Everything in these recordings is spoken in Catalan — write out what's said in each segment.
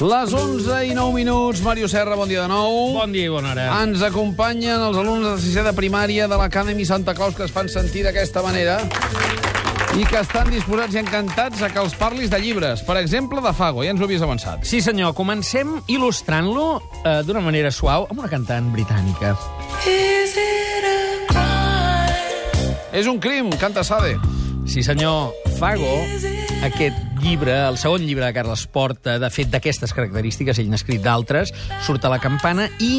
Les 11 i 9 minuts. Màrio Serra, bon dia de nou. Bon dia i bona hora. Ens acompanyen els alumnes de sisè de primària de l'Academy Santa Claus que es fan sentir d'aquesta manera i que estan disposats i encantats a que els parlis de llibres. Per exemple, de Fago, ja ens ho havies avançat. Sí, senyor, comencem il·lustrant-lo eh, d'una manera suau amb una cantant britànica. És un crim, canta Sade. Sí, senyor, Fago, aquest llibre, el segon llibre de Carles Porta, de fet d'aquestes característiques, ell n'ha escrit d'altres, surt a la campana i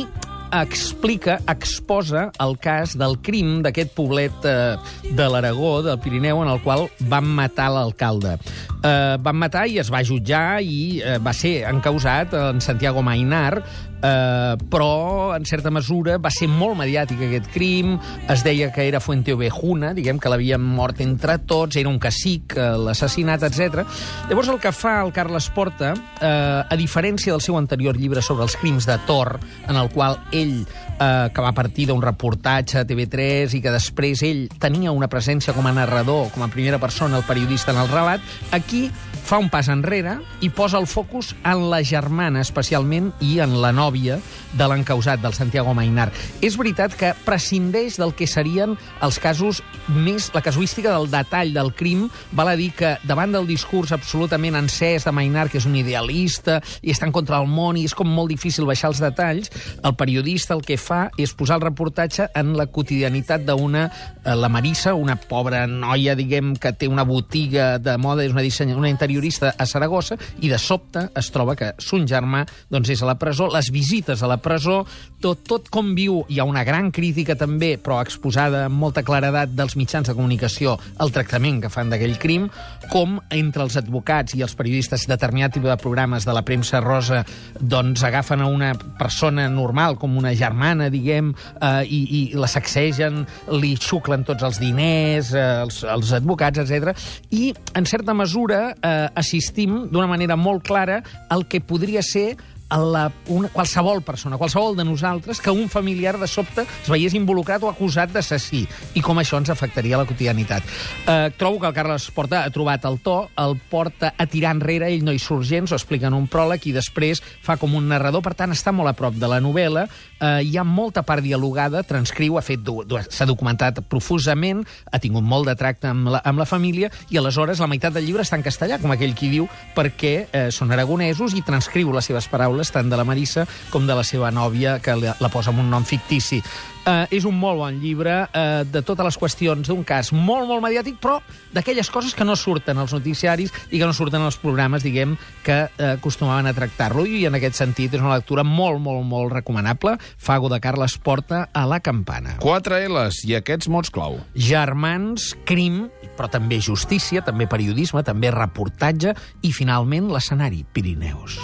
explica, exposa el cas del crim d'aquest poblet eh, de l'Aragó, del Pirineu, en el qual van matar l'alcalde. Eh, van matar i es va jutjar i eh, va ser encausat en Santiago Mainar, eh, però, en certa mesura, va ser molt mediàtic aquest crim, es deia que era Fuente Ovejuna, diguem que l'havien mort entre tots, era un cacic, eh, l'assassinat, etc. Llavors el que fa el Carles Porta, eh, a diferència del seu anterior llibre sobre els crims de Tor, en el qual ell, eh, que va partir d'un reportatge a TV3 i que després ell tenia una presència com a narrador, com a primera persona, el periodista en el relat, aquí fa un pas enrere i posa el focus en la germana, especialment, i en la nòvia de l'encausat, del Santiago Mainar. És veritat que prescindeix del que serien els casos més... la casuística del detall del crim, val a dir que davant del discurs absolutament encès de Mainar, que és un idealista i està en contra del món i és com molt difícil baixar els detalls, el periodista el que fa és posar el reportatge en la quotidianitat d'una, eh, la Marissa, una pobra noia, diguem, que té una botiga de moda, és una, dissenya, una interiorista a Saragossa, i de sobte es troba que son germà doncs, és a la presó, les visites a la presó, tot, tot com viu, hi ha una gran crítica també, però exposada amb molta claredat dels mitjans de comunicació, el tractament que fan d'aquell crim, com entre els advocats i els periodistes determinat tipus de programes de la premsa rosa doncs agafen a una persona normal, com una germana, diguem, eh, i, i la sacsegen, li xuclen tots els diners, eh, els, els advocats, etc. I, en certa mesura, eh, assistim d'una manera molt clara al que podria ser la, una, qualsevol persona, qualsevol de nosaltres, que un familiar de sobte es veiés involucrat o acusat d'assassí, i com això ens afectaria la quotidianitat. Eh, trobo que el Carles Porta ha trobat el to, el porta a tirar enrere, ell no hi surt gens, ho explica en un pròleg, i després fa com un narrador, per tant està molt a prop de la novel·la, eh, hi ha molta part dialogada, transcriu, ha fet s'ha documentat profusament, ha tingut molt de tracte amb la, amb la família, i aleshores la meitat del llibre està en castellà, com aquell qui diu, perquè eh, són aragonesos i transcriu les seves paraules paraules, tant de la Marissa com de la seva nòvia, que la, la posa amb un nom fictici. Uh, és un molt bon llibre uh, de totes les qüestions d'un cas molt, molt mediàtic, però d'aquelles coses que no surten als noticiaris i que no surten als programes, diguem, que uh, acostumaven a tractar-lo. I en aquest sentit és una lectura molt, molt, molt recomanable. Fago de Carles Porta a la campana. Quatre L's i aquests mots clau. Germans, crim, però també justícia, també periodisme, també reportatge i, finalment, l'escenari Pirineus.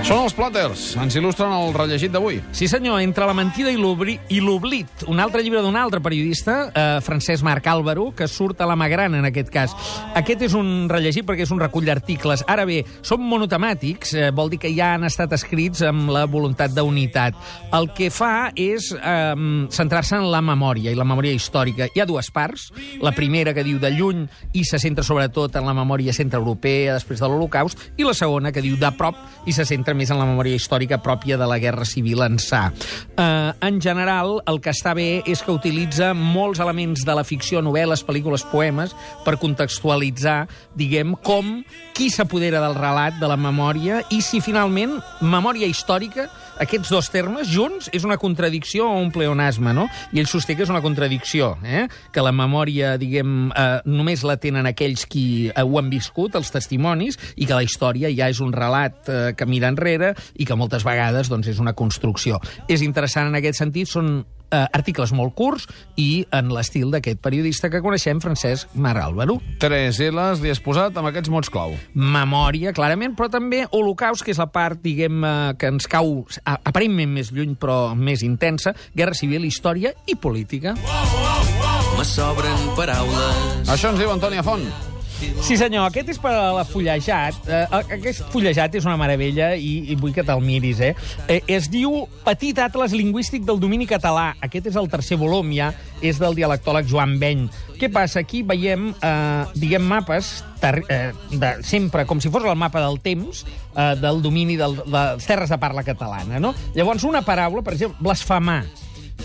Són els Plotters. Ens il·lustren el rellegit d'avui. Sí, senyor, entre la mentida i l'oblit. Un altre llibre d'un altre periodista, eh, Francesc Marc Álvaro, que surt a la Magrana, en aquest cas. Aquest és un rellegit perquè és un recull d'articles. Ara bé, són monotemàtics, eh, vol dir que ja han estat escrits amb la voluntat d'unitat. El que fa és eh, centrar-se en la memòria i la memòria històrica. Hi ha dues parts. La primera, que diu de lluny i se centra sobretot en la memòria centroeuropea després de l'Holocaust, i la segona, que diu de prop i se centra més en la memòria històrica pròpia de la Guerra Civil en sa. Eh, en general, el que està bé és que utilitza molts elements de la ficció, novel·les, pel·lícules, poemes, per contextualitzar, diguem, com qui s'apodera del relat, de la memòria, i si finalment memòria històrica aquests dos termes junts és una contradicció o un pleonasme, no? I ell sosté que és una contradicció, eh? que la memòria, diguem, eh, només la tenen aquells qui eh, ho han viscut, els testimonis, i que la història ja és un relat eh, que mira enrere i que moltes vegades doncs, és una construcció. És interessant en aquest sentit, són eh, articles molt curts i en l'estil d'aquest periodista que coneixem, Francesc Mar Álvaro. Tres L's li has posat amb aquests mots clau. Memòria, clarament, però també holocaust, que és la part, diguem, eh, que ens cau aparentment més lluny, però més intensa, guerra civil, història i política. Me sobren paraules. Això ens diu Antònia Font. Sí, senyor, aquest és per a la fullejat. Eh, aquest fullejat és una meravella i, i vull que te'l miris, eh? eh? Es diu Petit Atles Lingüístic del Domini Català. Aquest és el tercer volum, ja. És del dialectòleg Joan Beny. Què passa? Aquí veiem, eh, diguem, mapes eh, de, sempre com si fos el mapa del temps eh, del domini del, de les terres de parla catalana, no? Llavors, una paraula, per exemple, blasfemar.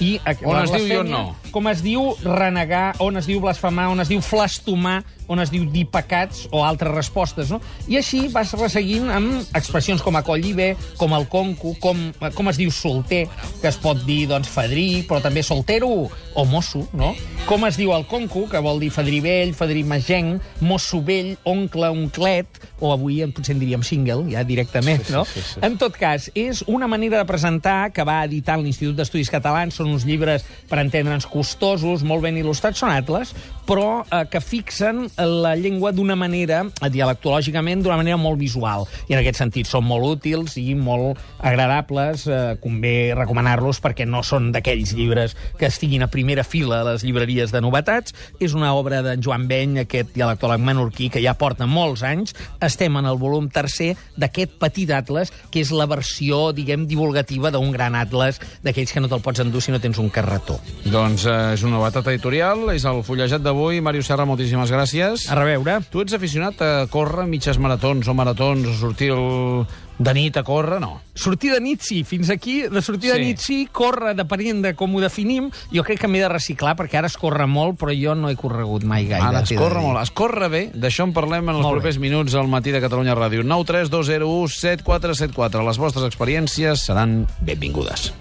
I on es diu i on no? Com es diu renegar, on es diu blasfemar, on es diu flastomar, on es diu dir pecats o altres respostes, no? I així vas resseguint amb expressions com a collibe, com el conco, com, com es diu solter, que es pot dir, doncs, fadrí, però també soltero o mosso, no? Com es diu el conco, que vol dir fadrí vell, fadrí magenc, mosso vell, oncle, onclet, o avui potser en diríem single, ja directament, sí, no? Sí, sí, sí. En tot cas, és una manera de presentar que va editar l'Institut d'Estudis Catalans, són uns llibres per entendre'ns costosos, molt ben il·lustrats, són atles, però eh, que fixen la llengua d'una manera, dialectològicament, d'una manera molt visual. I en aquest sentit són molt útils i molt agradables. Eh, convé recomanar-los perquè no són d'aquells llibres que estiguin a primera fila a les llibreries de novetats. És una obra d'en Joan Beny, aquest dialectòleg menorquí, que ja porta molts anys. Estem en el volum tercer d'aquest petit atles, que és la versió, diguem, divulgativa d'un gran atles, d'aquells que no te'l pots endur si no tens un carretó. Doncs eh, és una novetat editorial, és el fullejat d'avui. Màrius Serra, moltíssimes gràcies. A reveure. Tu ets aficionat a córrer mitges maratons o maratons, o sortir el... de nit a córrer, no? Sortir de nit, sí. Fins aquí, de sortir sí. de nit, sí. Córrer, depenent de com ho definim, jo crec que m'he de reciclar, perquè ara es corre molt, però jo no he corregut mai gaire. Ara es corre molt. Es corre bé. D'això en parlem en els molt propers bé. minuts al matí de Catalunya Ràdio. 9 3 2 0 1 7 4 7 4. Les vostres experiències seran benvingudes.